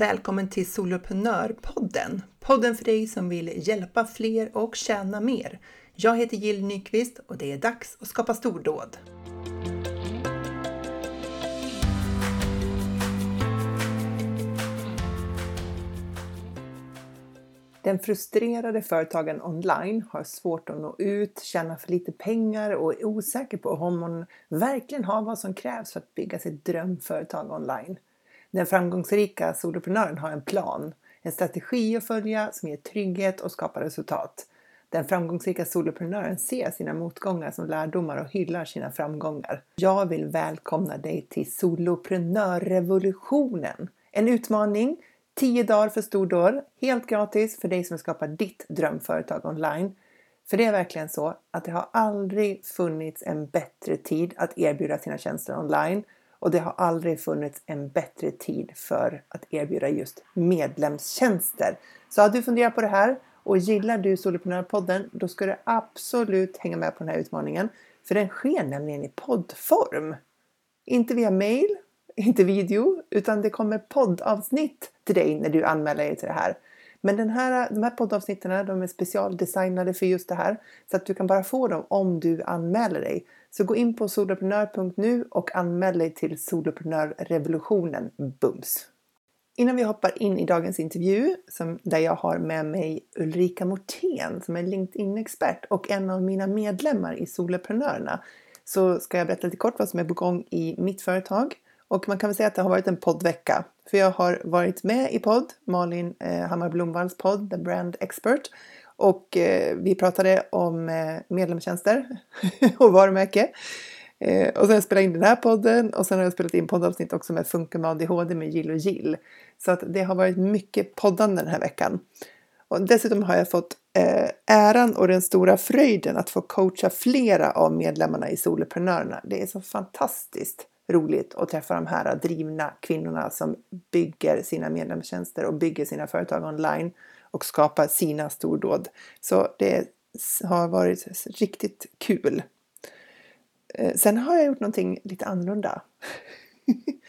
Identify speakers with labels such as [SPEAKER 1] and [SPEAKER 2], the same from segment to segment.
[SPEAKER 1] Välkommen till Soloprenörpodden! Podden för dig som vill hjälpa fler och tjäna mer. Jag heter Jill Nyqvist och det är dags att skapa stordåd. Den frustrerade företagaren online har svårt att nå ut, tjänar för lite pengar och är osäker på om hon verkligen har vad som krävs för att bygga sitt drömföretag online. Den framgångsrika soloprenören har en plan, en strategi att följa som ger trygghet och skapar resultat. Den framgångsrika soloprenören ser sina motgångar som lärdomar och hyllar sina framgångar. Jag vill välkomna dig till Soloprenörrevolutionen. En utmaning 10 dagar för stordåd, helt gratis för dig som skapar ditt drömföretag online. För det är verkligen så att det har aldrig funnits en bättre tid att erbjuda sina tjänster online och det har aldrig funnits en bättre tid för att erbjuda just medlemstjänster. Så har du funderat på det här och gillar du Soloprenörpodden då ska du absolut hänga med på den här utmaningen. För den sker nämligen i poddform. Inte via mail, inte video, utan det kommer poddavsnitt till dig när du anmäler dig till det här. Men den här, de här poddavsnitten de är specialdesignade för just det här så att du kan bara få dem om du anmäler dig. Så gå in på soloprenör.nu och anmäl dig till Soloprenörrevolutionen bums! Innan vi hoppar in i dagens intervju som, där jag har med mig Ulrika Mortén som är LinkedIn-expert och en av mina medlemmar i Soloprenörerna så ska jag berätta lite kort vad som är på gång i mitt företag. Och man kan väl säga att det har varit en poddvecka. För jag har varit med i podd, Malin eh, Hammar Blomvalls podd, The Brand Expert. Och eh, vi pratade om eh, medlemstjänster och varumärke. Eh, och sen har jag spelat in den här podden och sen har jag spelat in poddavsnitt också med Funka med ADHD med Jill och Jill. Så att det har varit mycket poddande den här veckan. Och dessutom har jag fått eh, äran och den stora fröjden att få coacha flera av medlemmarna i Soloprenörerna. Det är så fantastiskt roligt att träffa de här drivna kvinnorna som bygger sina medlemstjänster och bygger sina företag online och skapar sina stordåd. Så det har varit riktigt kul. Eh, sen har jag gjort någonting lite annorlunda.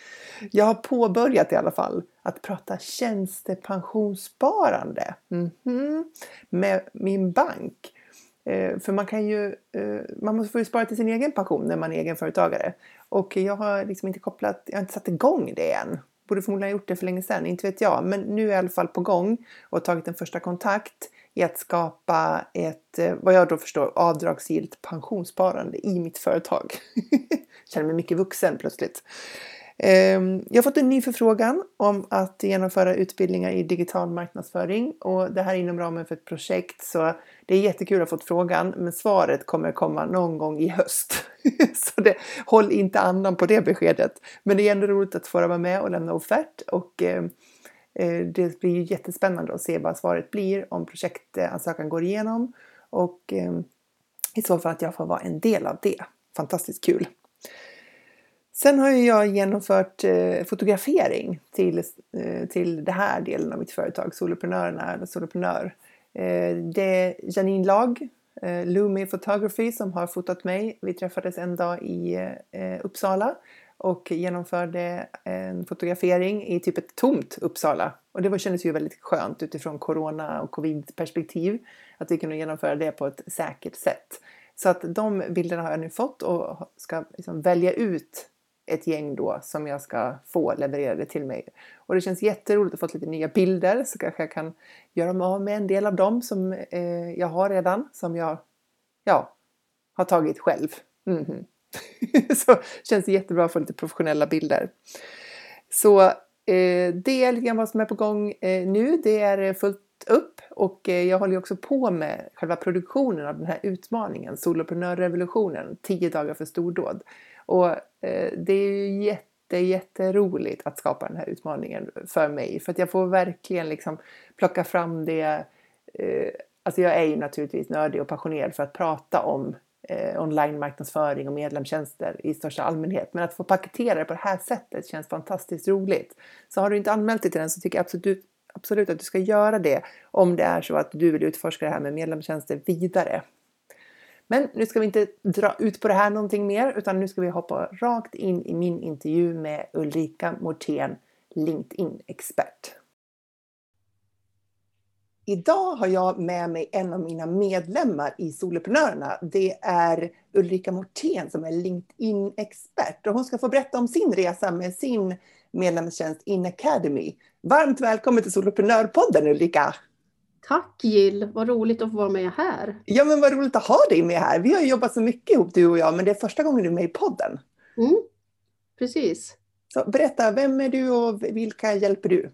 [SPEAKER 1] Jag har påbörjat i alla fall att prata tjänstepensionssparande mm -hmm. med min bank. Eh, för man kan ju, eh, man måste få ju spara till sin egen pension när man är egenföretagare. Och jag har liksom inte kopplat, jag har inte satt igång det än. Borde förmodligen ha gjort det för länge sedan, inte vet jag. Men nu är jag i alla fall på gång och tagit en första kontakt i att skapa ett, eh, vad jag då förstår, avdragsgillt pensionssparande i mitt företag. Känner mig mycket vuxen plötsligt. Ehm, jag har fått en ny förfrågan om att genomföra utbildningar i digital marknadsföring och det här är inom ramen för ett projekt så det är jättekul att ha fått frågan men svaret kommer komma någon gång i höst. så det, håll inte andan på det beskedet. Men det är ändå roligt att få vara med och lämna offert och ehm, eh, det blir jättespännande att se vad svaret blir om projektansökan går igenom och ehm, i så fall att jag får vara en del av det. Fantastiskt kul! Sen har jag genomfört eh, fotografering till, eh, till den här delen av mitt företag, Soloprenörerna eller Soloprenör. Eh, det är Janine Lag, eh, Lumi Photography, som har fotat mig. Vi träffades en dag i eh, Uppsala och genomförde en fotografering i typ ett tomt Uppsala. Och det var, kändes ju väldigt skönt utifrån corona och covid-perspektiv att vi kunde genomföra det på ett säkert sätt. Så att de bilderna har jag nu fått och ska liksom välja ut ett gäng då som jag ska få levererade till mig. Och det känns jätteroligt att få lite nya bilder så kanske jag kan göra mig av med en del av dem som eh, jag har redan som jag ja, har tagit själv. Mm -hmm. så känns det jättebra att få lite professionella bilder. Så eh, det är lite grann vad som är på gång eh, nu. Det är fullt upp och eh, jag håller också på med själva produktionen av den här utmaningen, Soloprenörrevolutionen, 10 dagar för stordåd. Och eh, det är ju jätte, jätteroligt att skapa den här utmaningen för mig. För att jag får verkligen liksom plocka fram det. Eh, alltså jag är ju naturligtvis nördig och passionerad för att prata om eh, online-marknadsföring och medlemstjänster i största allmänhet. Men att få paketera det på det här sättet känns fantastiskt roligt. Så har du inte anmält dig till den så tycker jag absolut, absolut att du ska göra det om det är så att du vill utforska det här med medlemstjänster vidare. Men nu ska vi inte dra ut på det här någonting mer utan nu ska vi hoppa rakt in i min intervju med Ulrika Mortén, LinkedIn-expert. Idag har jag med mig en av mina medlemmar i Soloprenörerna. Det är Ulrika Mortén som är LinkedIn-expert och hon ska få berätta om sin resa med sin medlemstjänst In Academy. Varmt välkommen till Soloprenörpodden Ulrika!
[SPEAKER 2] Tack Jill, vad roligt att få vara med här.
[SPEAKER 1] Ja men vad roligt att ha dig med här. Vi har jobbat så mycket ihop du och jag men det är första gången du är med i podden.
[SPEAKER 2] Mm, precis.
[SPEAKER 1] Så berätta, vem är du och vilka hjälper du?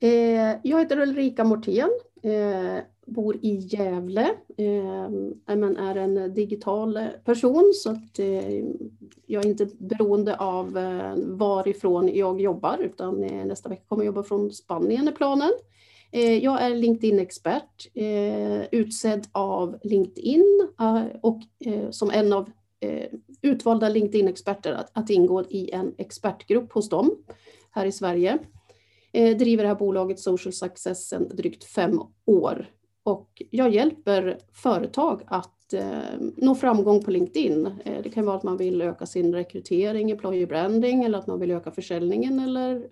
[SPEAKER 2] Eh, jag heter Ulrika Mortén, eh, bor i Gävle, eh, men är en digital person så att jag är inte beroende av varifrån jag jobbar utan nästa vecka kommer jag jobba från Spanien är planen. Eh, jag är LinkedIn-expert, eh, utsedd av LinkedIn eh, och som en av utvalda LinkedIn-experter att ingå i en expertgrupp hos dem här i Sverige. Jag driver det här bolaget Social Success sedan drygt fem år. Och jag hjälper företag att nå framgång på LinkedIn. Det kan vara att man vill öka sin rekrytering, employer branding eller att man vill öka försäljningen eller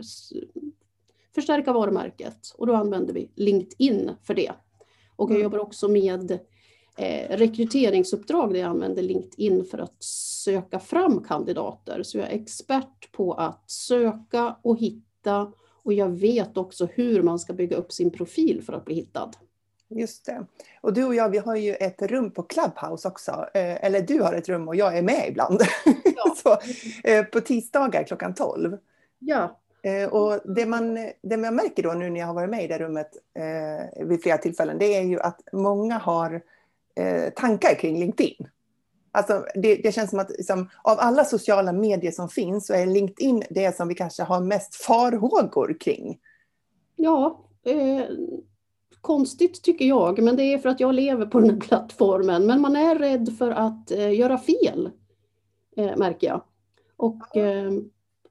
[SPEAKER 2] förstärka varumärket. Och då använder vi LinkedIn för det. Och jag mm. jobbar också med eh, rekryteringsuppdrag där jag använder LinkedIn för att söka fram kandidater. Så jag är expert på att söka och hitta och jag vet också hur man ska bygga upp sin profil för att bli hittad.
[SPEAKER 1] Just det. Och du och jag, vi har ju ett rum på Clubhouse också. Eh, eller du har ett rum och jag är med ibland. Ja. Så, eh, på tisdagar klockan 12.
[SPEAKER 2] Ja.
[SPEAKER 1] Eh, och det man, det man märker då nu när jag har varit med i det rummet vid flera tillfällen, det är ju att många har tankar kring LinkedIn. Alltså det, det känns som att liksom, av alla sociala medier som finns så är LinkedIn det som vi kanske har mest farhågor kring.
[SPEAKER 2] Ja, eh, konstigt tycker jag, men det är för att jag lever på den här plattformen. Men man är rädd för att eh, göra fel, eh, märker jag. Och, eh,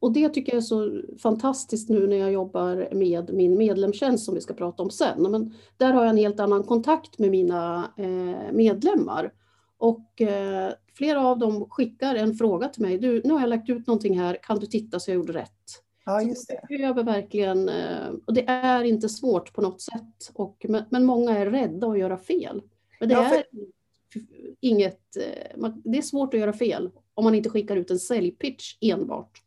[SPEAKER 2] och det tycker jag är så fantastiskt nu när jag jobbar med min medlemstjänst som vi ska prata om sen. Men där har jag en helt annan kontakt med mina eh, medlemmar. Och eh, flera av dem skickar en fråga till mig. Du, nu har jag lagt ut någonting här, kan du titta så jag gjorde rätt?
[SPEAKER 1] Ja, just det.
[SPEAKER 2] Jag behöver verkligen, eh, och det är inte svårt på något sätt, och, men, många är rädda att göra fel. Men det ja, för... är inget, det är svårt att göra fel om man inte skickar ut en säljpitch enbart.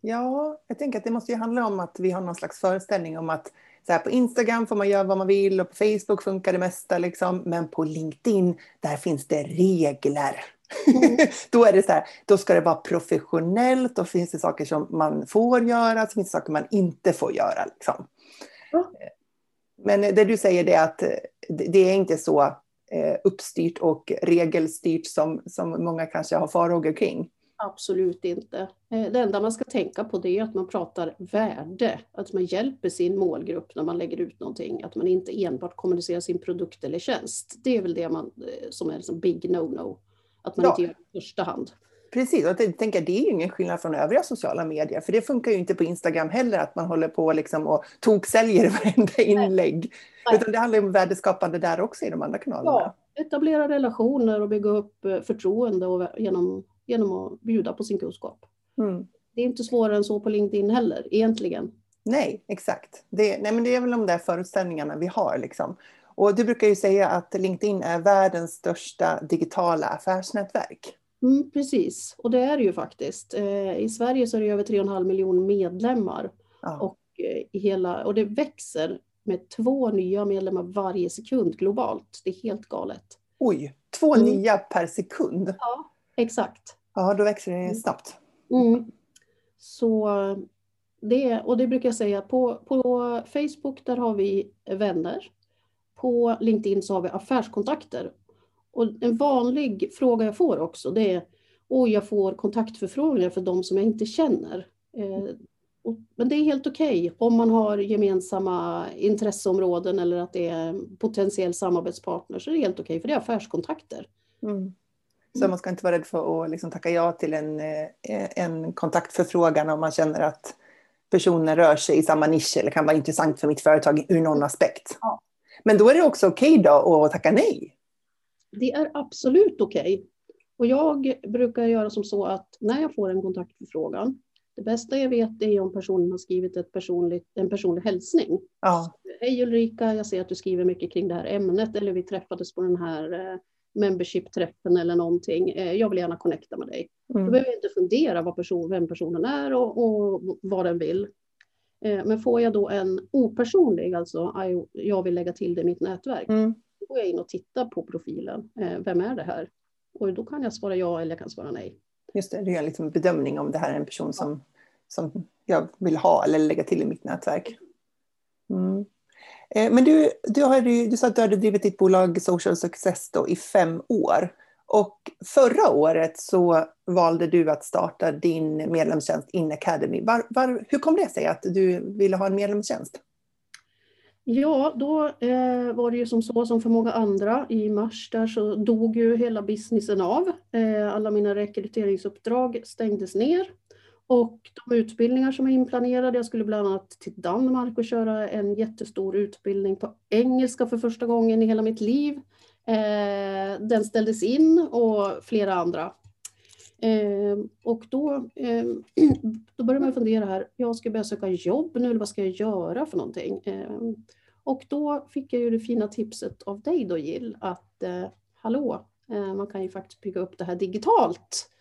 [SPEAKER 1] Ja, jag tänker att det måste ju handla om att vi har någon slags föreställning om att så här, på Instagram får man göra vad man vill och på Facebook funkar det mesta. Liksom. Men på LinkedIn, där finns det regler. Mm. då är det så här, då ska det vara professionellt, då finns det saker som man får göra, så finns det saker man inte får göra. Liksom. Mm. Men det du säger är att det är inte så eh, uppstyrt och regelstyrt som, som många kanske har farhågor kring.
[SPEAKER 2] Absolut inte. Eh, det enda man ska tänka på det är att man pratar värde, att man hjälper sin målgrupp när man lägger ut någonting, att man inte enbart kommunicerar sin produkt eller tjänst. Det är väl det man, eh, som är en liksom big no-no, att man ja. inte gör det i första hand.
[SPEAKER 1] Precis, och jag tänker, det är ju ingen skillnad från övriga sociala medier, för det funkar ju inte på Instagram heller, att man håller på liksom och toksäljer varenda inlägg. Nej. Utan det handlar om värdeskapande där också i de andra kanalerna. Ja,
[SPEAKER 2] etablera relationer och bygga upp eh, förtroende och genom genom att bjuda på sin kunskap. Mm. Det är inte svårare än så på LinkedIn heller, egentligen.
[SPEAKER 1] Nej, exakt. Det, nej, men det är väl de där föreställningarna vi har. Liksom. Och du brukar ju säga att LinkedIn är världens största digitala affärsnätverk.
[SPEAKER 2] Mm, precis, och det är det ju faktiskt. Eh, I Sverige så är det över 3,5 miljoner medlemmar. Ja. Och, eh, i hela, och det växer med två nya medlemmar varje sekund globalt. Det är helt galet.
[SPEAKER 1] Oj, två mm. nya per sekund?
[SPEAKER 2] Ja, exakt.
[SPEAKER 1] Ja, då växer det snabbt.
[SPEAKER 2] Mm. Så det, och det brukar jag säga, på, på Facebook där har vi vänner. På LinkedIn så har vi affärskontakter. Och en vanlig fråga jag får också det är, oj jag får kontaktförfrågningar för de som jag inte känner. Eh, och, men det är helt okej okay om man har gemensamma intresseområden eller att det är potentiell samarbetspartner så är det helt okej okay, för det är affärskontakter. Mm.
[SPEAKER 1] Så mm. man ska inte vara rädd för att liksom tacka ja till en, eh, en kontaktförfrågan om man känner att personen rör sig i samma nisch eller kan vara intressant för mitt företag ur någon aspekt. Ja. Men då är det också okej okay då att tacka nej?
[SPEAKER 2] Det är absolut okej. Okay. Och jag brukar göra som så att när jag får en kontaktförfrågan, Det bästa jag vet är om personen har skrivit ett personligt, en personlig hälsning.
[SPEAKER 1] Ja.
[SPEAKER 2] Hej Ulrika, jag ser att du skriver mycket kring det här ämnet eller vi träffades på den här eh, membership-träffen eller någonting. Eh, jag vill gärna connecta med dig. Mm. Då behöver jag inte fundera vad person, vem personen är och, och vad den vill. Eh, men får jag då en opersonlig, alltså jag vill lägga till det i mitt nätverk, mm. då går jag in och tittar på profilen. Eh, vem är det här? Och då kan jag svara ja eller jag kan svara nej.
[SPEAKER 1] Just det, du gör liksom en bedömning om det här är en person som, som jag vill ha eller lägga till i mitt nätverk. Mm. Eh, men du, du, har, du sa att du hade drivit ditt bolag Social Success då i fem år. Och förra året så valde du att starta din medlemstjänst In Academy. Var, var, hur kom det sig att du ville ha en medlemstjänst?
[SPEAKER 2] Ja, då eh, var det ju som så som för många andra. I mars där så dog ju hela businessen av. Eh, alla mina rekryteringsuppdrag stängdes ner. Och de utbildningar som är inplanerade, jag skulle bland annat till Danmark och köra en jättestor utbildning på engelska för första gången i hela mitt liv. Eh, den ställdes in och flera andra. Eh, och då, eh, då började man fundera här, jag ska börja söka jobb nu, eller vad ska jag göra för någonting? Eh, och då fick jag ju det fina tipset av dig då Jill, att eh, hallå, eh, man kan ju faktiskt bygga upp det här digitalt eh,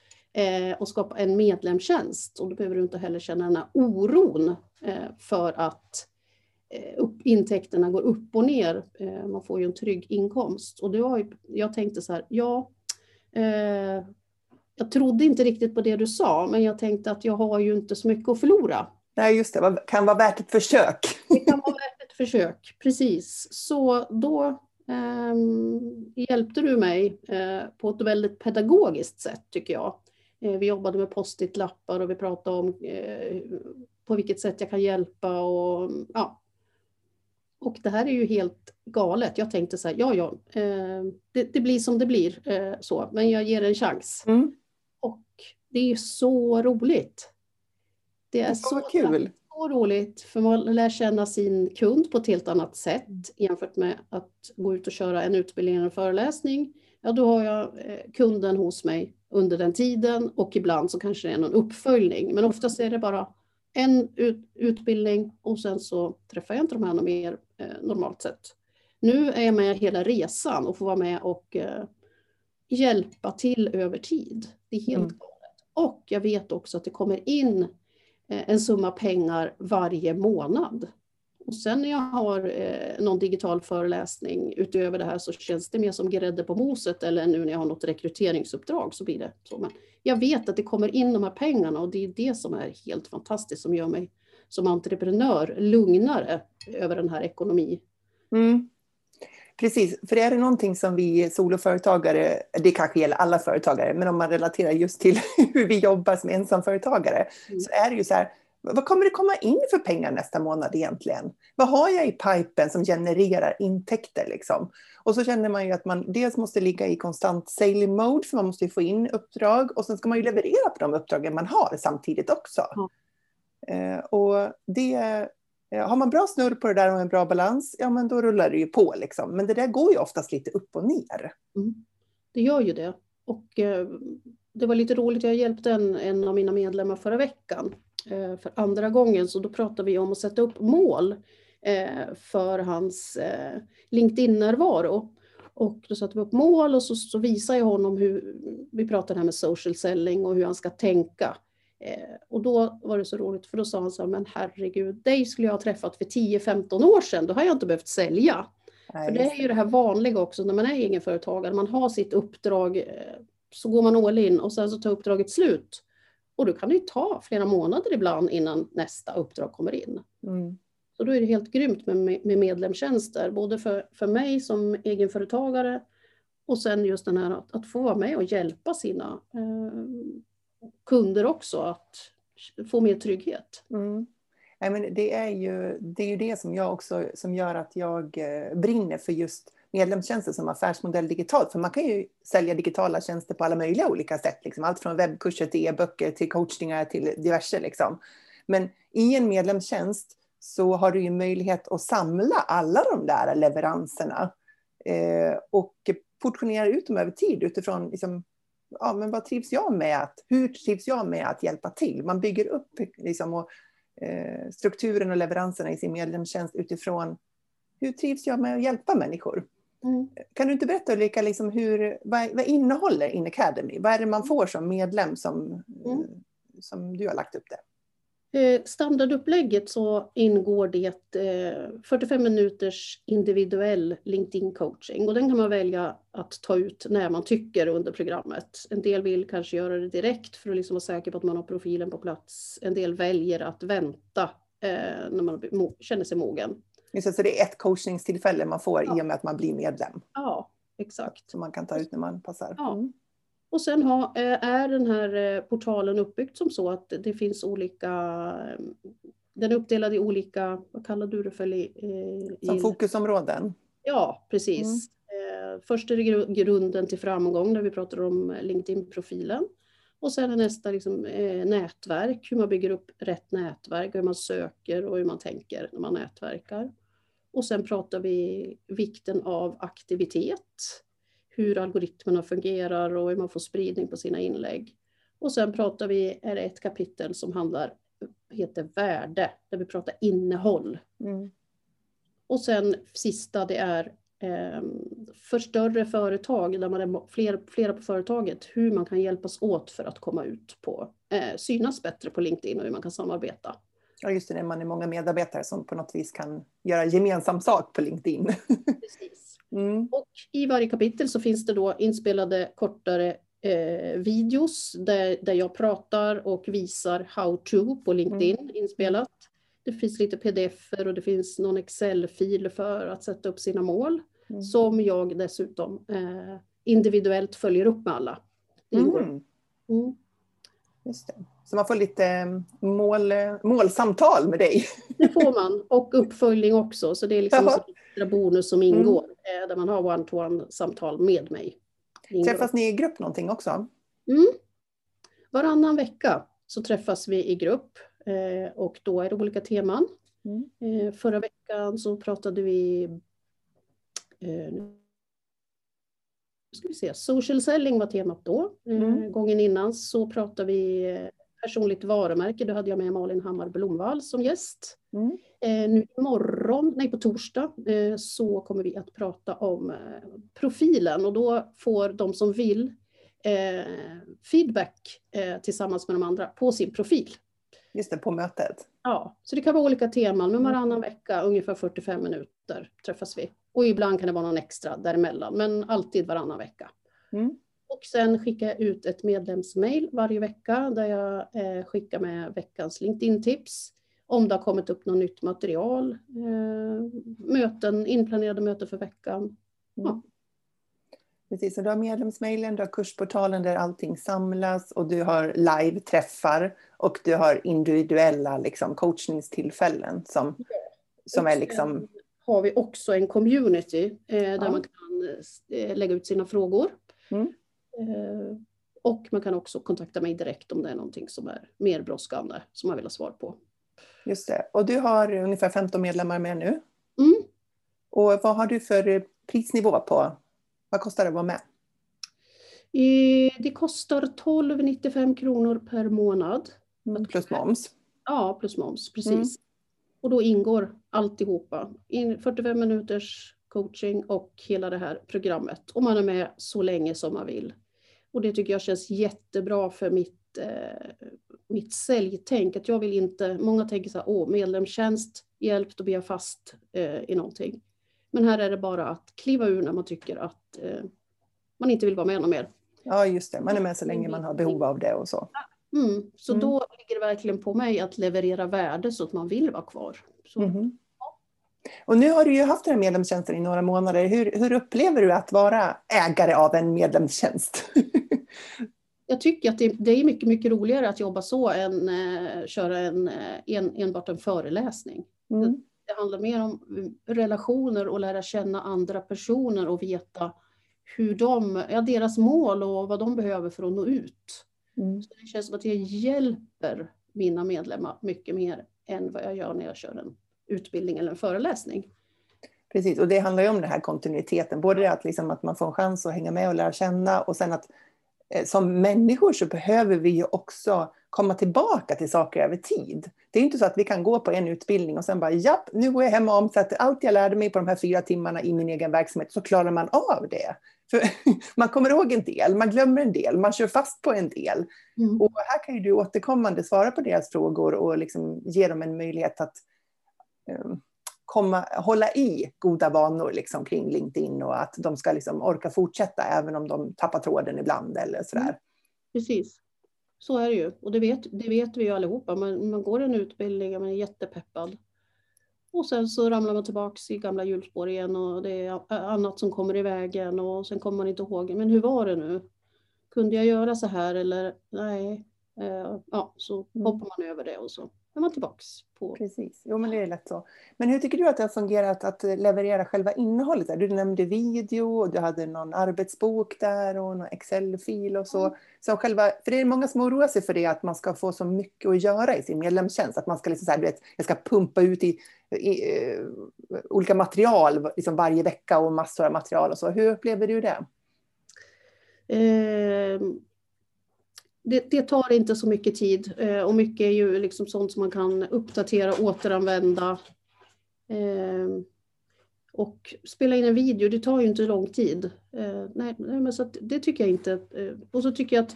[SPEAKER 2] och skapa en medlemstjänst. Och då behöver du inte heller känna den här oron eh, för att eh, upp, intäkterna går upp och ner. Eh, man får ju en trygg inkomst. Och det var ju, jag tänkte så här, ja, eh, jag trodde inte riktigt på det du sa, men jag tänkte att jag har ju inte så mycket att förlora.
[SPEAKER 1] Nej, just det, det kan vara värt ett försök.
[SPEAKER 2] Det kan vara värt ett försök, precis. Så då eh, hjälpte du mig eh, på ett väldigt pedagogiskt sätt, tycker jag. Eh, vi jobbade med post-it-lappar och vi pratade om eh, på vilket sätt jag kan hjälpa och ja. Och det här är ju helt galet. Jag tänkte så här, ja, ja, eh, det, det, blir som det blir så, men jag ger en chans. Mm. Och det är så roligt. Det är så kul. Så roligt, för man lär känna sin kund på ett helt annat sätt jämfört med att gå ut och köra en utbildning eller en föreläsning. Ja, då har jag kunden hos mig under den tiden och ibland så kanske det är någon uppföljning. Men oftast är det bara en ut, utbildning och sen så träffar jag inte de här mer eh, normalt sett. Nu är jag med hela resan och får vara med och eh, hjälpa till över tid. Det är helt mm. galet. Och jag vet också att det kommer in eh, en summa pengar varje månad. Och sen när jag har eh, någon digital föreläsning utöver det här så känns det mer som grädde på moset eller nu när jag har något rekryteringsuppdrag så blir det så. Men jag vet att det kommer in de här pengarna och det är det som är helt fantastiskt som gör mig som entreprenör lugnare över den här ekonomin. Mm.
[SPEAKER 1] Precis, för är det någonting som vi soloföretagare, det kanske gäller alla företagare, men om man relaterar just till hur vi jobbar som ensamföretagare, mm. så är det ju så här, vad kommer det komma in för pengar nästa månad egentligen? Vad har jag i pipen som genererar intäkter? Liksom? Och så känner man ju att man dels måste ligga i konstant sailing mode, för man måste få in uppdrag och sen ska man ju leverera på de uppdragen man har samtidigt också. Mm. och det, har man bra snurr på det där och en bra balans, ja men då rullar det ju på liksom. Men det där går ju oftast lite upp och ner.
[SPEAKER 2] Mm. Det gör ju det. Och eh, det var lite roligt, jag hjälpte en, en av mina medlemmar förra veckan Eh, för andra gången, så då pratar vi om att sätta upp mål eh, för hans eh, LinkedIn-närvaro. Och då satte vi upp mål och så, så visade jag honom hur, vi pratade här med social selling och hur han ska tänka. och då var det så roligt för då sa han så här, men herregud, dig skulle jag ha träffat för 10-15 år sedan, då har jag inte behövt sälja. Nej, för det är ju det här vanliga också när man är egenföretagare, man har sitt uppdrag, så går man all in och sen så tar uppdraget slut. Och då kan det ju ta flera månader ibland innan nästa uppdrag kommer in. Mm. Så då är det helt grymt med, med medlemstjänster, både för, för mig som egenföretagare och sen just den här att, att få vara med och hjälpa sina eh, kunder också att få mer trygghet. Mm.
[SPEAKER 1] Nej, men det, är ju, det är ju det som, jag också, som gör att jag eh, brinner för just medlemstjänster som affärsmodell digitalt. För man kan ju sälja digitala tjänster på alla möjliga olika sätt. Liksom. Allt från webbkurser till e-böcker till coachningar till diverse. Liksom. Men i en medlemstjänst så har du ju möjlighet att samla alla de där leveranserna eh, och portionera ut dem över tid utifrån liksom, ja, men vad trivs jag med? Att, hur trivs jag med att hjälpa till? Man bygger upp liksom, och, eh, strukturen och leveranserna i sin medlemstjänst utifrån hur trivs jag med att hjälpa människor? Mm. Kan du inte berätta Ulrika, liksom hur, vad, vad innehåller In Academy? Vad är det man får som medlem som, mm. som du har lagt upp det?
[SPEAKER 2] Eh, standardupplägget så ingår det 45 eh, minuters individuell LinkedIn coaching och den kan man välja att ta ut när man tycker under programmet. En del vill kanske göra det direkt för att liksom vara säker på att man har profilen på plats. En del väljer att vänta eh, när man känner sig mogen.
[SPEAKER 1] Just så det är ett coachningstillfälle man får ja. i och med att man blir medlem?
[SPEAKER 2] Ja, exakt.
[SPEAKER 1] Som man kan ta ut när man passar?
[SPEAKER 2] Ja. Mm. Och sen ha, eh, är den här eh, portalen uppbyggd som så att det finns olika eh, den är uppdelad i olika, vad kallar du det för?
[SPEAKER 1] I, som fokusområden?
[SPEAKER 2] Ja, precis. Mm. Först är det grunden till framgång där vi pratar om LinkedIn-profilen. Och sen är nästa liksom, nätverk, hur man bygger upp rätt nätverk, hur man söker och hur man tänker när man nätverkar. Och sen pratar vi vikten av aktivitet hur algoritmerna fungerar och hur man får spridning på sina inlägg. Och sen pratar vi, är det ett kapitel som handlar, heter värde, där vi pratar innehåll. Mm. Och sen sista det är eh, för större företag, där man är fler, flera på företaget, hur man kan hjälpas åt för att komma ut på, eh, synas bättre på LinkedIn och hur man kan samarbeta.
[SPEAKER 1] Ja, just det, när man är många medarbetare som på något vis kan göra gemensam sak på LinkedIn.
[SPEAKER 2] Precis. Mm. Och i varje kapitel så finns det då inspelade kortare eh, videos där, där jag pratar och visar how to på LinkedIn mm. inspelat. Det finns lite pdf och det finns någon Excel-fil för att sätta upp sina mål mm. som jag dessutom eh, individuellt följer upp med alla. Mm.
[SPEAKER 1] Mm. Just det. Så man får lite eh, mål, målsamtal med dig.
[SPEAKER 2] Det får man och uppföljning också. Så det är liksom extra bonus som mm. ingår mm. där man har one-to-one samtal med mig.
[SPEAKER 1] Träffas ni i grupp någonting också?
[SPEAKER 2] Mm. Varannan vecka så träffas vi i grupp eh, och då är det olika teman. Mm. Förra veckan så pratade vi ska vi se, social selling var temat då. Mm. Gången innan så pratade vi personligt varumärke. Då hade jag med Malin Hammar Blomvall som gäst. Mm. Eh, nu imorgon, nej på torsdag, eh, så kommer vi att prata om eh, profilen och då får de som vill eh, feedback tillsammans med de andra på sin profil.
[SPEAKER 1] Just det, på mötet.
[SPEAKER 2] Ja, så det kan vara olika teman, men varannan vecka, ungefär 45 minuter träffas vi. Och ibland kan det vara någon extra däremellan, men alltid varannan vecka. Mm. Och sen skickar jag ut ett medlemsmail varje vecka där jag eh, skickar med veckans LinkedIn-tips. Om det har kommit upp något nytt material, eh, möten, inplanerade möten för veckan. Ja. Mm.
[SPEAKER 1] Precis, så du har medlemsmailen, du har kursportalen där allting samlas och du har live-träffar och du har individuella liksom, coachningstillfällen som, ja. som är liksom...
[SPEAKER 2] har vi också en community eh, där ja. man kan eh, lägga ut sina frågor. Mm. Eh, och man kan också kontakta mig direkt om det är någonting som är mer brådskande som man vill ha svar på.
[SPEAKER 1] Just det. Och du har ungefär 15 medlemmar med nu.
[SPEAKER 2] Mm.
[SPEAKER 1] Och vad har du för prisnivå på? Vad kostar det att vara med?
[SPEAKER 2] Det kostar 12,95 kronor per månad.
[SPEAKER 1] Mm, plus moms?
[SPEAKER 2] Ja, plus moms, precis. Mm. Och då ingår alltihopa. 45 minuters coaching och hela det här programmet. Och man är med så länge som man vill. Och det tycker jag känns jättebra för mitt, eh, mitt säljtänk. Att jag vill inte, många tänker så här, åh medlemstjänst, hjälp, då blir jag fast eh, i någonting. Men här är det bara att kliva ur när man tycker att eh, man inte vill vara med någon mer.
[SPEAKER 1] Ja, just det. Man är med så länge man har behov av det och så.
[SPEAKER 2] Mm. Så mm. då ligger det verkligen på mig att leverera värde så att man vill vara kvar. Mm.
[SPEAKER 1] Och nu har du ju haft den här medlemstjänsten i några månader. Hur, hur upplever du att vara ägare av en medlemstjänst?
[SPEAKER 2] jag tycker att det, det, är mycket, mycket roligare att jobba så än eh, köra en, eh, en, enbart en föreläsning. Mm. Det, det, handlar mer om relationer och lära känna andra personer och veta hur de, ja, deras mål och vad de behöver för att nå ut. Mm. Så det känns som att jag hjälper mina medlemmar mycket mer än vad jag gör när jag kör en utbildning eller en föreläsning.
[SPEAKER 1] Precis, och det handlar ju om den här kontinuiteten. Både att, liksom att man får en chans att hänga med och lära känna och sen att eh, som människor så behöver vi ju också komma tillbaka till saker över tid. Det är inte så att vi kan gå på en utbildning och sen bara japp, nu går jag hem och omsätter allt jag lärde mig på de här fyra timmarna i min egen verksamhet så klarar man av det. För man kommer ihåg en del, man glömmer en del, man kör fast på en del. Mm. Och här kan ju du återkommande svara på deras frågor och liksom ge dem en möjlighet att Ehm, komma, hålla i goda vanor liksom kring LinkedIn och att de ska liksom orka fortsätta även om de tappar tråden ibland eller sådär. Mm.
[SPEAKER 2] Precis. Så är det ju. Och det vet, det vet vi ju allihopa. Man, man går en utbildning, man är jättepeppad. Och sen så ramlar man tillbaks i gamla hjulspår igen och det är annat som kommer i vägen och sen kommer man inte ihåg. Men hur var det nu? Kunde jag göra så här eller nej? Eh, ja, så hoppar man över det och så är man tillbaks. På...
[SPEAKER 1] Precis, jo men det är lätt så. Men hur tycker du att det har fungerat att leverera själva innehållet? Där? Du nämnde video och du hade någon arbetsbok där och någon Excel-fil och så. Mm. så själva, för det är många som oroar sig för det, att man ska få så mycket att göra i sin medlemstjänst. Att man ska liksom så här, du vet, jag ska pumpa ut i, i uh, olika material liksom varje vecka och massor av material och så. Hur upplever du det?
[SPEAKER 2] Eh, det, det, tar inte så mycket tid eh, och mycket är ju liksom sånt som man kan uppdatera, återanvända. Eh, och spela in en video, det tar ju inte lång tid. Eh, nej, men så det tycker jag inte. Och så tycker jag att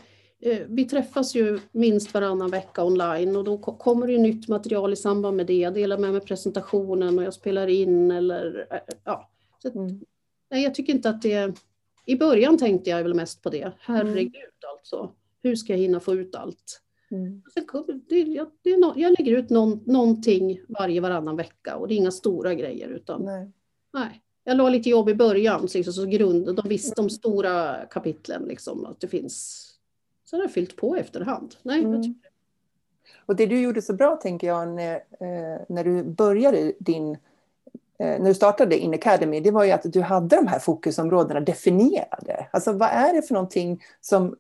[SPEAKER 2] vi träffas ju minst varannan vecka online och då kommer det nytt material i samband med det. Jag delar med mig presentationen och jag spelar in eller ja. Så, mm. Nej, jag tycker inte att det... I början tänkte jag väl mest på det. Herregud mm. alltså. Hur ska jag hinna få ut allt? Mm. Det, jag, det no, jag lägger ut någon, någonting varje varannan vecka och det är inga stora grejer. Utan, nej. nej. Jag la lite jobb i början, liksom, så grund, de visste de stora kapitlen, liksom, att det finns. Så har jag fyllt på efterhand. Nej, mm.
[SPEAKER 1] Och det du gjorde så bra, tänker jag, när, eh, när du började din eh, när du startade In Academy, det var ju att du hade de här fokusområdena definierade. Alltså vad är det för någonting som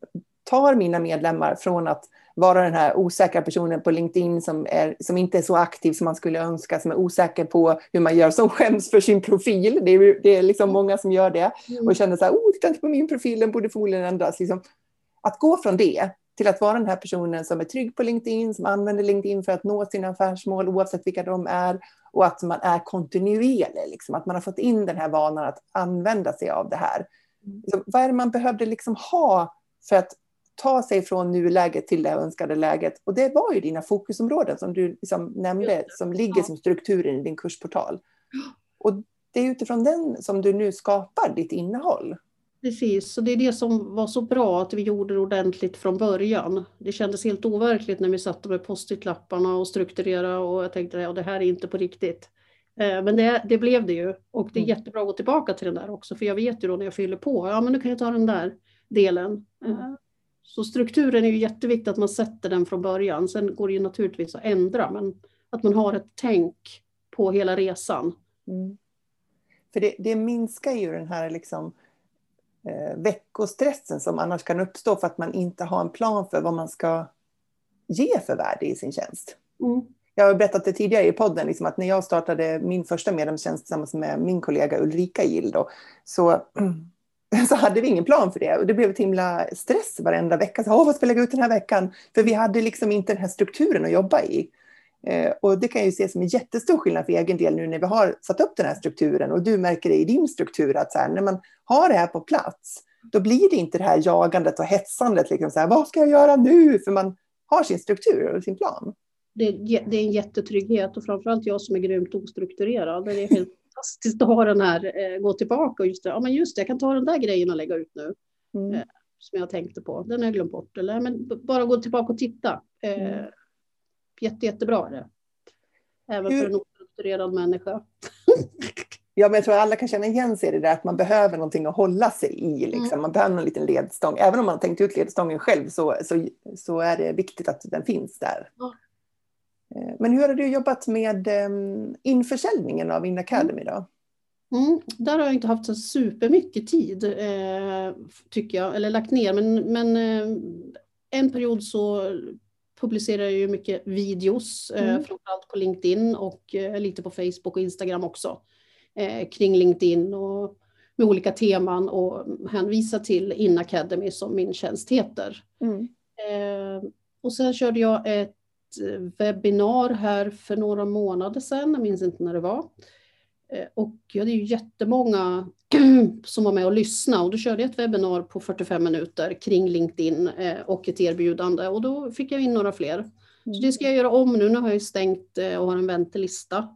[SPEAKER 1] tar mina medlemmar från att vara den här osäkra personen på LinkedIn som, är, som inte är så aktiv som man skulle önska, som är osäker på hur man gör, som skäms för sin profil. Det är, det är liksom många som gör det mm. och känner så här, oh, titta inte på min profil, den borde förmodligen ändras. Liksom, att gå från det till att vara den här personen som är trygg på LinkedIn, som använder LinkedIn för att nå sina affärsmål oavsett vilka de är och att man är kontinuerlig, liksom, att man har fått in den här vanan att använda sig av det här. Mm. Så vad är det man behövde liksom ha för att ta sig från nuläget till det önskade läget. Och det var ju dina fokusområden som du liksom nämnde, som ligger som strukturen i din kursportal. Och det är utifrån den som du nu skapar ditt innehåll.
[SPEAKER 2] Precis, så det är det som var så bra att vi gjorde det ordentligt från början. Det kändes helt overkligt när vi satte med post-it-lapparna och strukturerade och jag tänkte att det här är inte på riktigt. Eh, men det, det, blev det ju och det är mm. jättebra att gå tillbaka till den där också för jag vet ju då när jag fyller på, ja men nu kan jag ta den där delen. Mm. Så strukturen är ju jätteviktigt att man sätter den från början. Sen går det ju naturligtvis att ändra, men att man har ett tänk på hela resan. Mm.
[SPEAKER 1] För det, det, minskar ju den här liksom, eh, veckostressen som annars kan uppstå för att man inte har en plan för vad man ska ge för värde i sin tjänst. Mm. Jag har berättat det tidigare i podden, liksom att när jag startade min första medlemstjänst tillsammans med min kollega Ulrika Gill, då, så så hade vi ingen plan för det. Och det blev ett himla stress varenda vecka. Så, vad ska vi lägga ut den här veckan? För vi hade liksom inte den här strukturen att jobba i. Eh, och det kan jag ju se som en jättestor skillnad för egen del nu när vi har satt upp den här strukturen. Och du märker det i din struktur att så här, när man har det här på plats, då blir det inte det här jagandet och hetsandet. Liksom så här, vad ska jag göra nu? För man har sin struktur och sin plan.
[SPEAKER 2] Det, det är en jättetrygghet och framförallt jag som är grymt ostrukturerad. Det är helt fantastiskt att ha den här, eh, gå tillbaka och just det, ja men just det, jag kan ta den där grejen och lägga ut nu. Mm. Eh, som jag tänkte på, den har jag glömt bort. Eller men bara gå tillbaka och titta. Eh, mm. Jätte, jättebra är det. Även Hur? för en ostrukturerad människa.
[SPEAKER 1] Ja, men jag tror att alla kan känna igen sig i det där att man behöver någonting att hålla sig i. Liksom. Mm. Man behöver en liten ledstång. Även om man har tänkt ut ledstången själv så, så, så är det viktigt att den finns där. Eh, men hur har du jobbat med ehm, införsäljningen av In Academy då?
[SPEAKER 2] Mm, där har jag inte haft så supermycket tid, eh, tycker jag, eller lagt ner. Men, men eh, en period så publicerar jag ju mycket videos, eh, mm. framförallt på LinkedIn och eh, lite på Facebook och Instagram också, eh, kring LinkedIn och med olika teman och hänvisa till In Academy som min tjänst heter.
[SPEAKER 1] Mm.
[SPEAKER 2] Eh, och sen körde jag ett Eh, webbinar här för några månader sedan, jag minns inte när det var. Eh, och jag hade ju jättemånga som var med och lyssnade och då körde jag ett webbinar på 45 minuter kring LinkedIn eh, och ett erbjudande och då fick jag in några fler. Så det ska jag göra om nu. Nu har jag stängt eh, och har en väntelista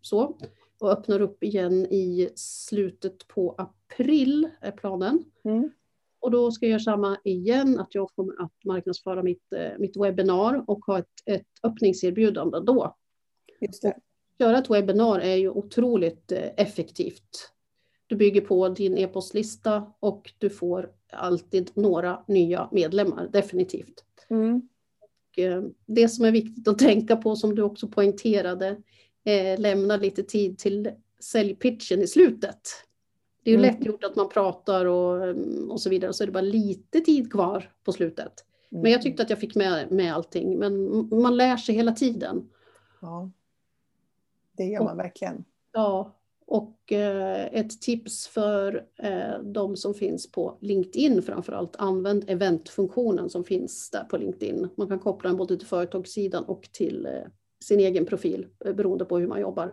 [SPEAKER 2] så och öppnar upp igen i slutet på april är planen.
[SPEAKER 1] Mm.
[SPEAKER 2] Och då ska jag göra samma igen, att jag kommer att marknadsföra mitt, mitt webbinar och ha ett, ett öppningserbjudande då.
[SPEAKER 1] Just det.
[SPEAKER 2] Göra ett webbinar är ju otroligt effektivt. Du bygger på din e-postlista och du får alltid några nya medlemmar, definitivt.
[SPEAKER 1] Mm.
[SPEAKER 2] Och det som är viktigt att tänka på, som du också poängterade, lämna lite tid till säljpitchen i slutet. Det är ju
[SPEAKER 1] Mm.
[SPEAKER 2] lätt gjort att man pratar och, och så vidare, så är det bara lite tid kvar på slutet.
[SPEAKER 1] Mm.
[SPEAKER 2] Men jag tyckte att jag fick med, med allting, men man lär sig hela tiden.
[SPEAKER 1] Ja. Det gör man verkligen.
[SPEAKER 2] Ja, och eh, ett tips för eh, de som finns på LinkedIn framför allt, använd eventfunktionen som finns där på LinkedIn. Man kan koppla den både till företagssidan och till eh, sin egen profil eh, beroende på hur man jobbar.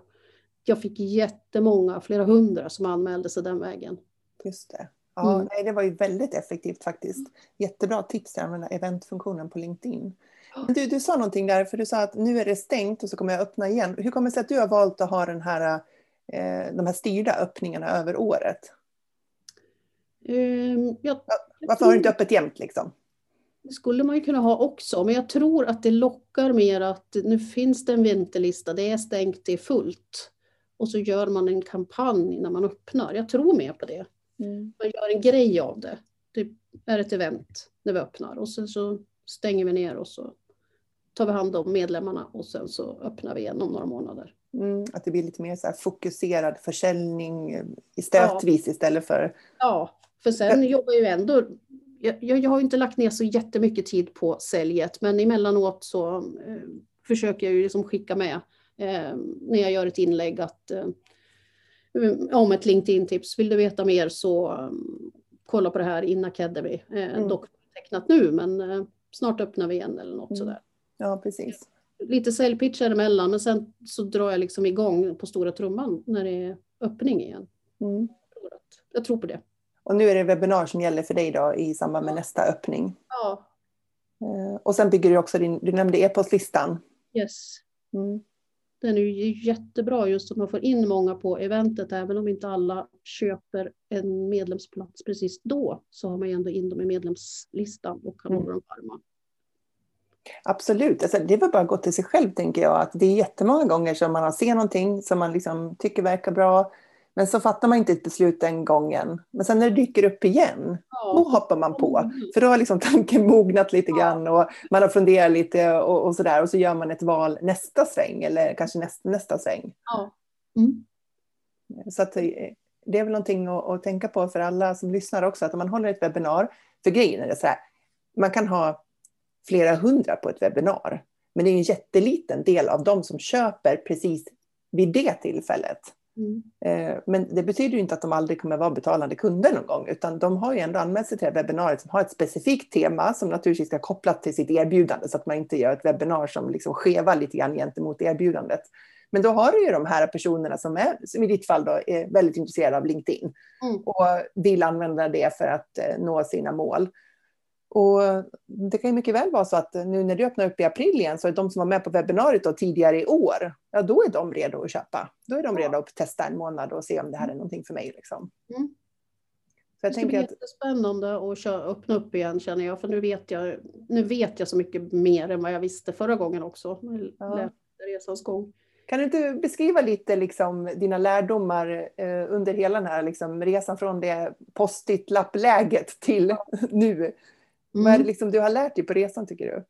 [SPEAKER 2] Jag fick jättemånga, flera hundra som anmälde sig den vägen.
[SPEAKER 1] Just det. Ja,
[SPEAKER 2] Mm.
[SPEAKER 1] nej, det var ju väldigt effektivt faktiskt. Jättebra tips att använda eventfunktionen på LinkedIn. Du, du sa någonting där, för du sa att nu är det stängt och så kommer jag öppna igen. Hur kommer det sig att du har valt att ha den här, eh, de här styrda öppningarna över året?
[SPEAKER 2] Ehm, jag,
[SPEAKER 1] Varför har du inte öppet jämt liksom?
[SPEAKER 2] Det skulle man ju kunna ha också, men jag tror att det lockar mer att nu finns det en väntelista, det är stängt, det är fullt. Och så gör man en kampanj när man öppnar. Jag tror mer på det. Man gör en grej av det. Det är ett event när vi öppnar och sen så stänger vi ner och så tar vi hand om medlemmarna och sen så öppnar vi igen om några månader.
[SPEAKER 1] Mm, att det blir lite mer så fokuserad försäljning eh, stötvis istället för...
[SPEAKER 2] Ja, för sen jobbar ju ändå jag, jag, har ju inte lagt ner så jättemycket tid på säljet, men emellanåt så eh, försöker jag ju liksom skicka med när jag gör ett inlägg att eh, om ett LinkedIn-tips. Vill du veta mer så um, kolla på det här in Academy. Eh,
[SPEAKER 1] Mm.
[SPEAKER 2] Dock tecknat nu, men eh, snart öppnar vi igen eller något
[SPEAKER 1] Mm.
[SPEAKER 2] sådär.
[SPEAKER 1] Ja, precis.
[SPEAKER 2] Lite säljpitchar emellan, men sen så drar jag liksom igång på stora trumman när det är öppning igen.
[SPEAKER 1] Mm.
[SPEAKER 2] Jag tror, på det.
[SPEAKER 1] Och nu är det webbinar som gäller för dig då i samband med nästa öppning.
[SPEAKER 2] Ja,
[SPEAKER 1] Eh, Och sen bygger du också din, du nämnde e-postlistan.
[SPEAKER 2] yes.
[SPEAKER 1] Mm.
[SPEAKER 2] Den är ju jättebra just att man får in många på eventet. Även om inte alla köper en medlemsplats precis då så har man ju ändå in dem i medlemslistan och kan
[SPEAKER 1] Mm.
[SPEAKER 2] hålla dem varma.
[SPEAKER 1] Absolut, alltså, det var bara att gå till sig själv tänker jag. Att det är jättemånga gånger som man ser någonting som man liksom tycker verkar bra. Men så fattar man inte ett beslut den gången. Men sen när det dyker upp igen, då hoppar man på.
[SPEAKER 2] Mm.
[SPEAKER 1] För då har liksom tanken mognat lite grann och man har funderat lite och, och sådär. Och så gör man ett val nästa sväng eller kanske nästa, nästa sväng.
[SPEAKER 2] Ja. Mm.
[SPEAKER 1] Så att, eh, det är väl någonting att, att tänka på för alla som lyssnar också. Att om man håller ett webbinar, för grejen är det så här, man kan ha flera hundra på ett webbinar. Men det är en jätteliten del av dem som köper precis vid det tillfället.
[SPEAKER 2] Mm.
[SPEAKER 1] Eh, Men det betyder inte att de aldrig kommer vara betalande kunder någon gång, utan de har ju ändå anmält sig till det här webbinariet som har ett specifikt tema som naturligtvis ska kopplat till sitt erbjudande så att man inte gör ett webbinar som liksom skevar lite grann gentemot erbjudandet. Men då har du ju de här personerna som är, som i ditt fall då, är väldigt intresserade av LinkedIn
[SPEAKER 2] Mm.
[SPEAKER 1] och vill använda det för att eh, nå sina mål. Och det kan ju mycket väl vara så att nu när du öppnar upp i april igen så är de som var med på webbinariet tidigare i år, ja då är de redo att köpa. Då är de redo att testa en månad och se om det här är någonting för mig. Liksom.
[SPEAKER 2] Mm.
[SPEAKER 1] Så jag
[SPEAKER 2] Det ska bli
[SPEAKER 1] att,
[SPEAKER 2] jättespännande att köra, öppna upp igen känner jag. För nu vet jag, nu vet jag så mycket mer än vad jag visste förra gången också.
[SPEAKER 1] Ja.
[SPEAKER 2] Ja. Resans gång.
[SPEAKER 1] kan du inte beskriva lite liksom, dina lärdomar eh, under hela den här liksom, resan från det post-it-lappläget till nu? Vad är det
[SPEAKER 2] Mm.
[SPEAKER 1] liksom du har lärt dig på resan tycker du?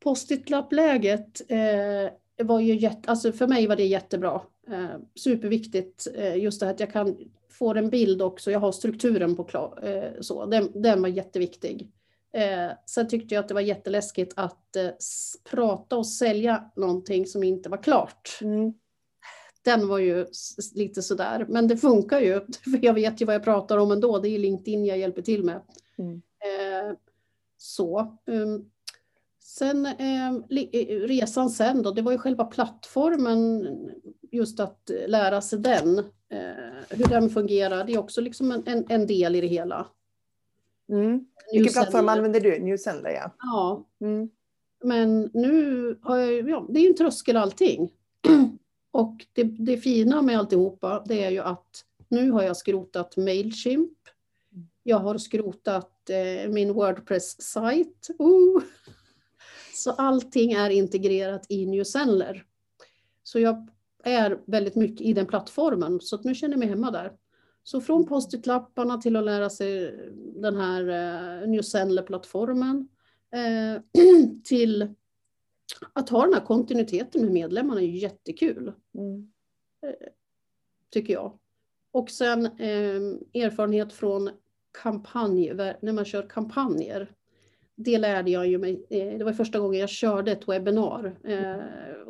[SPEAKER 2] Post-it-lappläget eh, var ju jätte, alltså för mig var det jättebra. Eh, superviktigt eh, just det här att jag kan få en bild också. Jag har strukturen på klar, eh, så. Den, den var jätteviktig. Eh, sen tyckte jag att det var jätteläskigt att eh, prata och sälja någonting som inte var klart.
[SPEAKER 1] Mm.
[SPEAKER 2] den var ju lite sådär, men det funkar ju. För jag vet ju vad jag pratar om ändå. Det är LinkedIn jag hjälper till med. Mm. Eh, så. Um, sen ehm, eh, resan sen då, det var ju själva plattformen, just att lära sig den. Eh, hur den fungerar, det är också liksom en, en, en del i det hela.
[SPEAKER 1] Mm. Vilken plattform använder du? Newsender ja.
[SPEAKER 2] Ja. Mm. Men nu har jag, ja, det är ju en tröskel allting. Och det, det fina med alltihopa, det är ju att nu har jag skrotat Mailchimp. Jag har skrotat eh, min Wordpress-sajt. Uh. Så allting är integrerat i Newsendler. Så jag är väldigt mycket i den plattformen, så att nu känner jag mig hemma där. Så från post-it-lapparna till att lära sig den här eh, Newsendler-plattformen eh, till att ha den här kontinuiteten med medlemmarna är jättekul. Mm. Eh, tycker jag. Och sen eh, erfarenhet från kampanj, när man kör kampanjer. Det lärde jag ju mig, eh, det var första gången jag körde ett webbinar. Eh,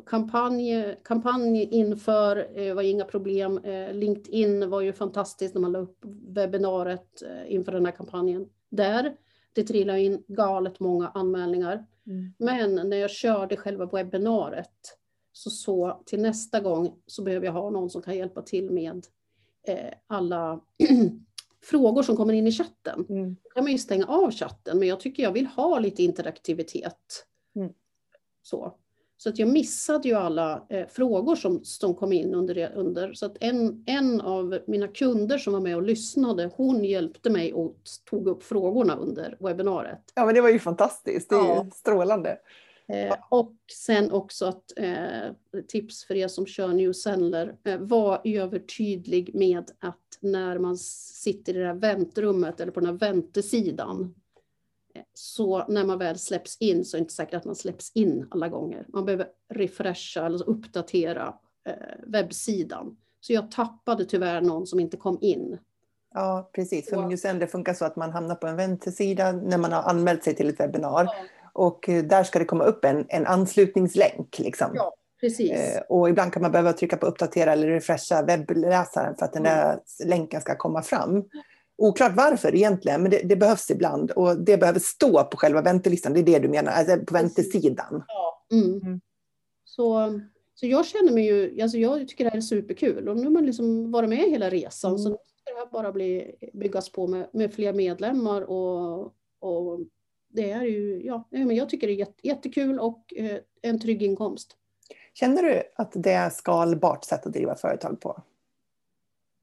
[SPEAKER 2] kampanj, kampanj inför eh, var inga problem. LinkedIn var ju fantastiskt när man la upp webbinariet inför den här kampanjen. Där, det trillade in galet många anmälningar. Mm. Men när jag körde själva webbinariet så så till nästa gång så behöver jag ha någon som kan hjälpa till med alla frågor som kommer in i chatten. Mm. Då kan man ju stänga av chatten, men jag tycker jag vill ha lite interaktivitet. Mm. Så. Så att jag missade ju alla eh, frågor som, som kom in under, under. Så att en, en av mina kunder som var med och lyssnade, hon hjälpte mig och tog upp frågorna under webbinariet.
[SPEAKER 1] Ja men det var ju fantastiskt, det är ja. ju strålande.
[SPEAKER 2] Eh, och sen också att eh, tips för er som kör New Sendler, eh, var övertydlig med att när man sitter i det här väntrummet eller på den här väntesidan så när man väl släpps in så är det inte säkert att man släpps in alla gånger. Man behöver refresha eller uppdatera eh, webbsidan. Så jag tappade tyvärr någon som inte kom in.
[SPEAKER 1] Ja, precis. För Newsender funkar så att man hamnar på en väntsida när man har anmält sig till ett webbinar. Ja. Och eh, där ska det komma upp en, en anslutningslänk. Liksom.
[SPEAKER 2] Ja, precis. Eh,
[SPEAKER 1] och ibland kan man behöva trycka på uppdatera eller refresha webbläsaren för att den där mm. länken ska komma fram. Oklart varför egentligen, men det, det, behövs ibland. Och det behöver stå på själva väntelistan, det är det du menar, alltså på väntesidan.
[SPEAKER 2] Ja. Mm. Mm. Så, så jag känner mig ju, alltså jag tycker det här är superkul och nu har man liksom varit med hela resan. Mm. Så nu ska det här bara bli, byggas på med, med fler medlemmar och, och det är ju, ja, men jag tycker det är jätte, jättekul och eh, en trygg inkomst.
[SPEAKER 1] Känner du att det är skalbart sätt att driva företag på?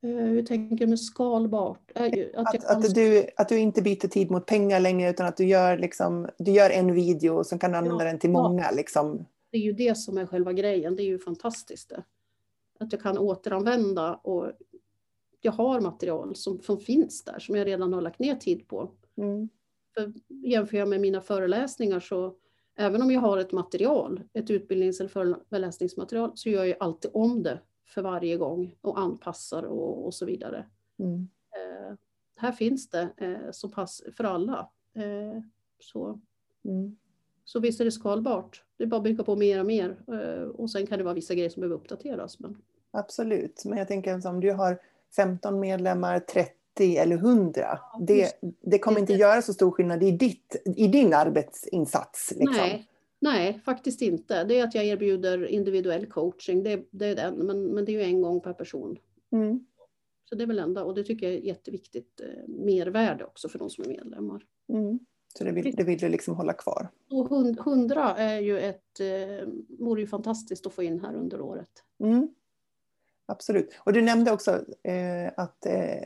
[SPEAKER 2] Eh, hur tänker du med skalbart?
[SPEAKER 1] Att, att, att, du, att du inte byter tid mot pengar längre utan att du gör, liksom, du gör en video som kan använda ja, den till många. Ja. Liksom.
[SPEAKER 2] Det är ju det som är själva grejen. Det är ju fantastiskt. Det. Att jag kan återanvända och jag har material som, som finns där som jag redan har lagt ner tid på. Mm. För jämför jag med mina föreläsningar så även om jag har ett material, ett utbildnings eller föreläsningsmaterial, så gör jag alltid om det för varje gång och anpassar och, och så vidare. Mm. Eh, här finns det eh, så pass för alla. Eh, så. Mm. så visst är det skalbart. Det är bara att bygga på mer och mer. Eh, och sen kan det vara vissa grejer som behöver uppdateras. Men...
[SPEAKER 1] Absolut, men jag tänker om du har 15 medlemmar, 30 eller 100. Ja, det, det kommer inte göra så stor skillnad i, ditt, i din arbetsinsats. Liksom.
[SPEAKER 2] Nej, Nej, faktiskt inte. Det är att jag erbjuder individuell coaching, det, det är den, men, men det är ju en gång per person. Mm. Så det är väl enda, och det tycker jag är jätteviktigt eh, mervärde också för de som är medlemmar.
[SPEAKER 1] Mm. Så det vill, det vill du liksom hålla kvar?
[SPEAKER 2] Och hundra är ju ett, eh, vore ju fantastiskt att få in här under året. Mm.
[SPEAKER 1] Absolut. Och du nämnde också eh, att eh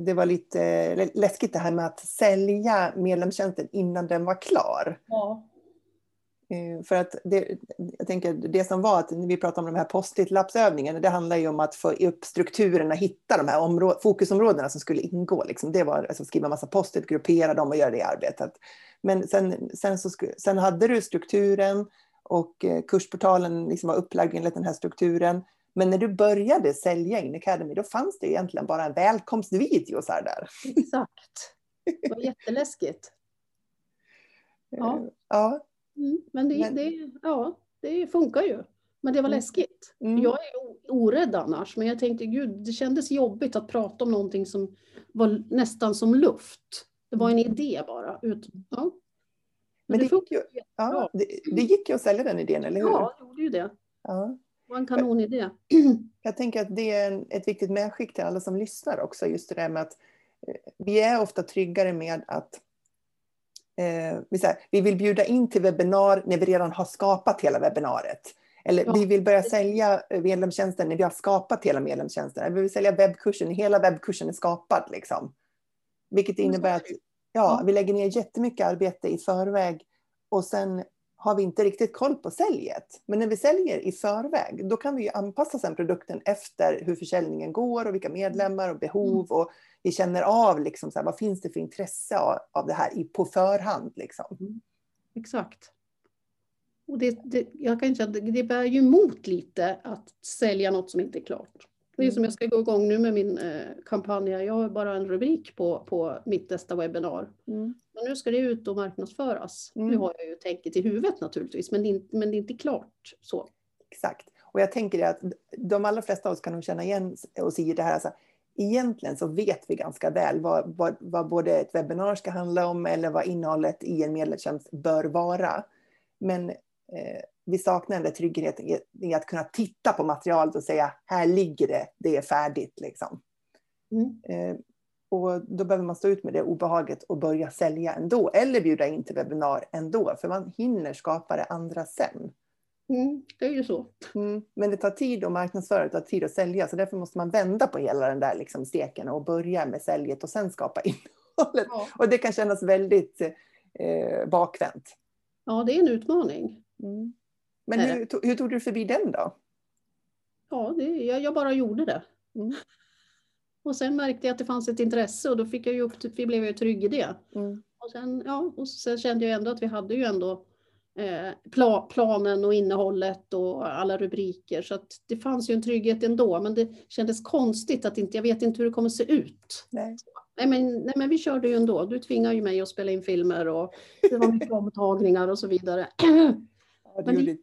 [SPEAKER 1] det var lite eh, läskigt det här med att sälja medlemstjänsten innan den var klar.
[SPEAKER 2] Ja.
[SPEAKER 1] Eh, för att det, jag tänker, det som var att vi pratade om de här post-it-lappsövningarna, det handlar ju om att få upp strukturerna, hitta de här fokusområdena som skulle ingå. Liksom. Det var alltså, skriva massa post-it, gruppera dem och göra det arbetet. Men sen, sen, så, sen hade du strukturen och eh, kursportalen liksom var upplagd enligt den här strukturen. Men när du började sälja In Academy, då fanns det egentligen bara en välkomstvideo så där.
[SPEAKER 2] Exakt. Det var jätteläskigt.
[SPEAKER 1] Ja. ja.
[SPEAKER 2] Mm, men det, men det, ja, det funkar ju. Men det var
[SPEAKER 1] Mm.
[SPEAKER 2] läskigt.
[SPEAKER 1] Mm.
[SPEAKER 2] Jag är orädd annars, men jag tänkte gud, det kändes jobbigt att prata om någonting som var nästan som luft. Det var en idé bara. Ut, ja.
[SPEAKER 1] Mm. Men det gick,
[SPEAKER 2] funkar
[SPEAKER 1] ju, ja, det, det gick ju att sälja den idén, eller hur?
[SPEAKER 2] Ja, det gjorde ju det.
[SPEAKER 1] Ja.
[SPEAKER 2] Var en kanonidé.
[SPEAKER 1] Jag tänker att det är ett viktigt medskick till alla som lyssnar också. Just det där med att eh, vi är ofta tryggare med att eh, vi, vill bjuda in till webbinar när vi redan har skapat hela webbinariet. Eller
[SPEAKER 2] Ja.
[SPEAKER 1] vi vill börja sälja eh, medlemstjänsten när vi har skapat hela medlemstjänsten. Eller vi vill sälja webbkursen när hela webbkursen är skapad. Liksom. Vilket
[SPEAKER 2] Mm,
[SPEAKER 1] innebär
[SPEAKER 2] är
[SPEAKER 1] att Ja. vi lägger ner jättemycket arbete i förväg och sen har vi inte riktigt koll på säljet. Men när vi säljer i förväg, då kan vi ju anpassa sen produkten efter hur försäljningen går och vilka medlemmar och behov och vi känner av liksom så här, vad finns det för intresse av, av det här i, på förhand. Liksom.
[SPEAKER 2] Exakt. Och det, det, jag kan det, det bär ju emot lite att sälja något som inte är klart. Det är
[SPEAKER 1] Mm.
[SPEAKER 2] som jag ska gå igång nu med min eh, kampanj. Jag har bara en rubrik på, på mitt nästa webbinar.
[SPEAKER 1] Mm.
[SPEAKER 2] Men nu ska det ut och marknadsföras.
[SPEAKER 1] Mm.
[SPEAKER 2] Nu har jag ju tänket i huvudet naturligtvis, men det, är inte- men det är inte klart så.
[SPEAKER 1] Exakt. Och jag tänker att de allra flesta av oss kan nog känna igen oss i det här. Alltså, egentligen så vet vi ganska väl vad, vad, vad både ett webbinar ska handla om eller vad innehållet i en medlemstjänst bör vara. Men eh, vi saknar den där tryggheten i, att kunna titta på materialet och säga här ligger det, det är färdigt. Liksom.
[SPEAKER 2] Mm.
[SPEAKER 1] Eh, och då behöver man stå ut med det obehaget och börja sälja ändå. Eller bjuda in till webbinar ändå, för man hinner skapa det andra sen.
[SPEAKER 2] Mm, det är ju så.
[SPEAKER 1] Mm. Men det tar tid att marknadsföra, det tar tid att sälja, så därför måste man vända på hela den där liksom steken och börja med säljet och sen skapa innehållet.
[SPEAKER 2] Ja.
[SPEAKER 1] Och det kan kännas väldigt eh, bakvänt.
[SPEAKER 2] ja, det är en utmaning.
[SPEAKER 1] Mm. Men hur, hur tog du förbi den då?
[SPEAKER 2] Ja, det, jag, jag bara gjorde det.
[SPEAKER 1] Mm.
[SPEAKER 2] Och sen märkte jag att det fanns ett intresse och då fick jag ju upp, vi blev jag ju trygg i det.
[SPEAKER 1] Mm.
[SPEAKER 2] Och sen, ja, och sen kände jag ändå att vi hade ju ändå eh, pla, planen och innehållet och alla rubriker. Så det fanns ju en trygghet ändå. Men det kändes konstigt att inte, jag vet inte hur det kommer se ut.
[SPEAKER 1] Nej.
[SPEAKER 2] Nej men, nej men vi körde ju ändå. Du tvingade ju mig att spela in filmer och det var mycket omtagningar och så vidare.
[SPEAKER 1] Ja, du,
[SPEAKER 2] Men det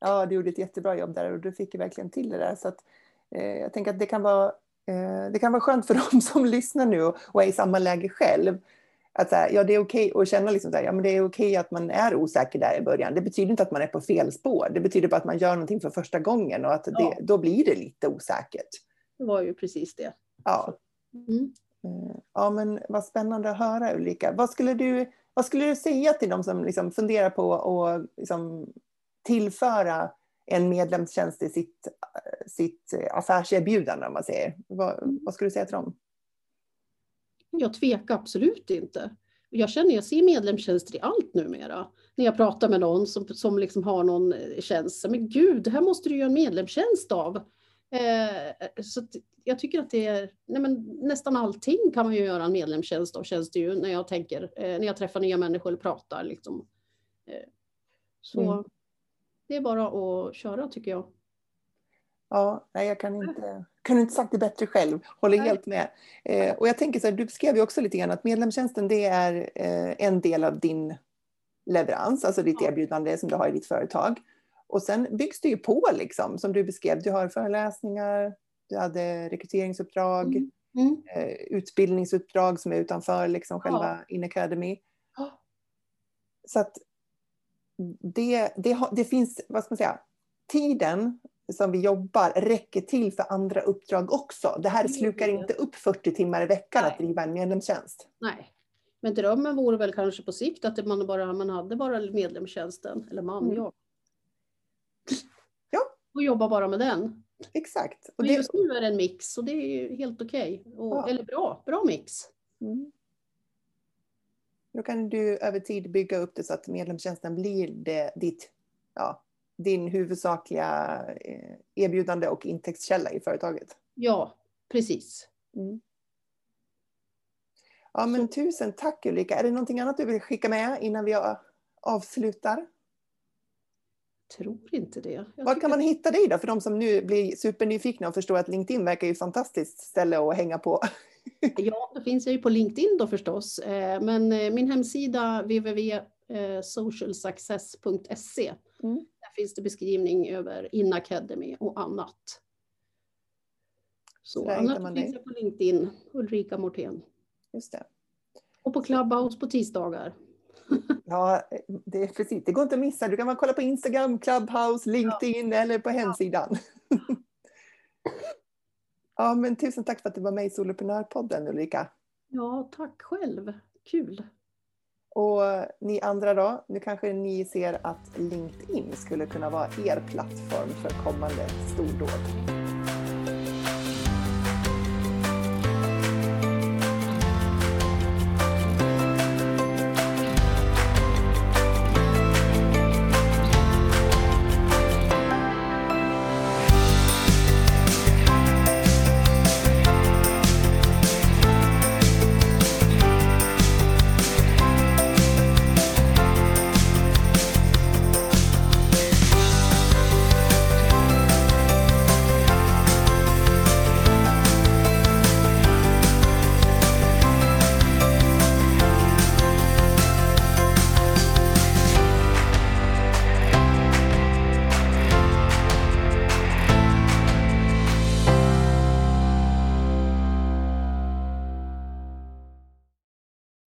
[SPEAKER 1] ja, du gjorde ett jättebra jobb där och du fick verkligen till det där. Så att, eh, jag tänker att det kan, vara, eh, det kan vara skönt för dem som lyssnar nu och, och är i samma läge själv. Att här, ja, det är okej att känna liksom så här, ja, men det är okej att man är osäker där i början. Det betyder inte att man är på fel spår. Det betyder bara att man gör någonting för första gången och att det,
[SPEAKER 2] Ja.
[SPEAKER 1] då blir det lite osäkert.
[SPEAKER 2] Det var ju precis det.
[SPEAKER 1] Ja.
[SPEAKER 2] Mm.
[SPEAKER 1] Eh, Ja, men vad spännande att höra Ulrika. Vad skulle du, vad skulle du säga till de som liksom funderar på att liksom tillföra en medlemstjänst i sitt, sitt affärserbjudande, om man säger? Vad, vad skulle du säga till dem?
[SPEAKER 2] Jag tvekar absolut inte. Jag känner, jag ser medlemstjänster i allt numera. När jag pratar med någon som, som liksom har någon eh, tjänst. Men gud, det här måste du göra en medlemstjänst av. Eh, så jag tycker att det är, nej men nästan allting kan man ju göra en medlemstjänst av känns det ju när jag tänker, eh, när jag träffar nya människor eller pratar liksom. Eh, så
[SPEAKER 1] Mm.
[SPEAKER 2] Det är bara att köra tycker jag.
[SPEAKER 1] Ja, nej, jag kan inte, kan inte sagt det bättre själv. Håller
[SPEAKER 2] Nej.
[SPEAKER 1] helt med. Eh, och jag tänker så här, du beskrev ju också lite grann att medlemstjänsten det är eh, en del av din leverans, alltså ditt
[SPEAKER 2] Ja.
[SPEAKER 1] erbjudande som du har i ditt företag. Och sen byggs det ju på liksom, som du beskrev. Du har föreläsningar, du hade rekryteringsuppdrag,
[SPEAKER 2] Mm. Mm.
[SPEAKER 1] eh, utbildningsuppdrag som är utanför liksom
[SPEAKER 2] Ja.
[SPEAKER 1] själva In Academy.
[SPEAKER 2] Ja.
[SPEAKER 1] Så att det, det, det finns, vad ska man säga, tiden som vi jobbar räcker till för andra uppdrag också. Det här
[SPEAKER 2] Det gör
[SPEAKER 1] slukar
[SPEAKER 2] det.
[SPEAKER 1] inte upp 40 timmar i veckan att
[SPEAKER 2] Nej.
[SPEAKER 1] driva en medlemstjänst.
[SPEAKER 2] Nej. Men drömmen vore väl kanske på sikt att man, bara, man hade bara medlemstjänsten, eller man,
[SPEAKER 1] Mm.
[SPEAKER 2] jag.
[SPEAKER 1] Ja.
[SPEAKER 2] Och jobba bara med den.
[SPEAKER 1] Exakt. Och
[SPEAKER 2] Men
[SPEAKER 1] det,
[SPEAKER 2] just nu är det en mix och det är helt okej. Och-
[SPEAKER 1] Ja.
[SPEAKER 2] Eller bra, bra mix.
[SPEAKER 1] mm. Då kan du över tid bygga upp det så att medlemstjänsten blir det, ditt, ja, din huvudsakliga eh, erbjudande och intäktskälla i företaget.
[SPEAKER 2] Ja, precis.
[SPEAKER 1] Mm. Ja, men tusen tack Ulrika. Är det någonting annat du vill skicka med innan vi avslutar?
[SPEAKER 2] Tror inte det. Jag
[SPEAKER 1] Var kan man hitta dig då? För de som nu blir supernyfikna och förstår att LinkedIn verkar ju ett fantastiskt ställe att hänga på.
[SPEAKER 2] Ja, då finns jag ju på LinkedIn då förstås. Eh, Men eh, min hemsida www.socialsuccess.se
[SPEAKER 1] Mm.
[SPEAKER 2] Där finns det beskrivning över In Academy och annat. Så
[SPEAKER 1] hittar
[SPEAKER 2] annars finns jag på LinkedIn, Ulrika Mortén.
[SPEAKER 1] Just det.
[SPEAKER 2] Och på Clubhouse på tisdagar.
[SPEAKER 1] Ja, det är precis. Det går inte att missa. Du kan bara kolla på Instagram, Clubhouse, LinkedIn eller på hemsidan. Ja, men tusen tack för att du var med i Soloprenörpodden Ulrika.
[SPEAKER 2] Ja, tack själv. Kul.
[SPEAKER 1] Och ni andra då? Nu kanske ni ser att LinkedIn skulle kunna vara er plattform för kommande stordåd.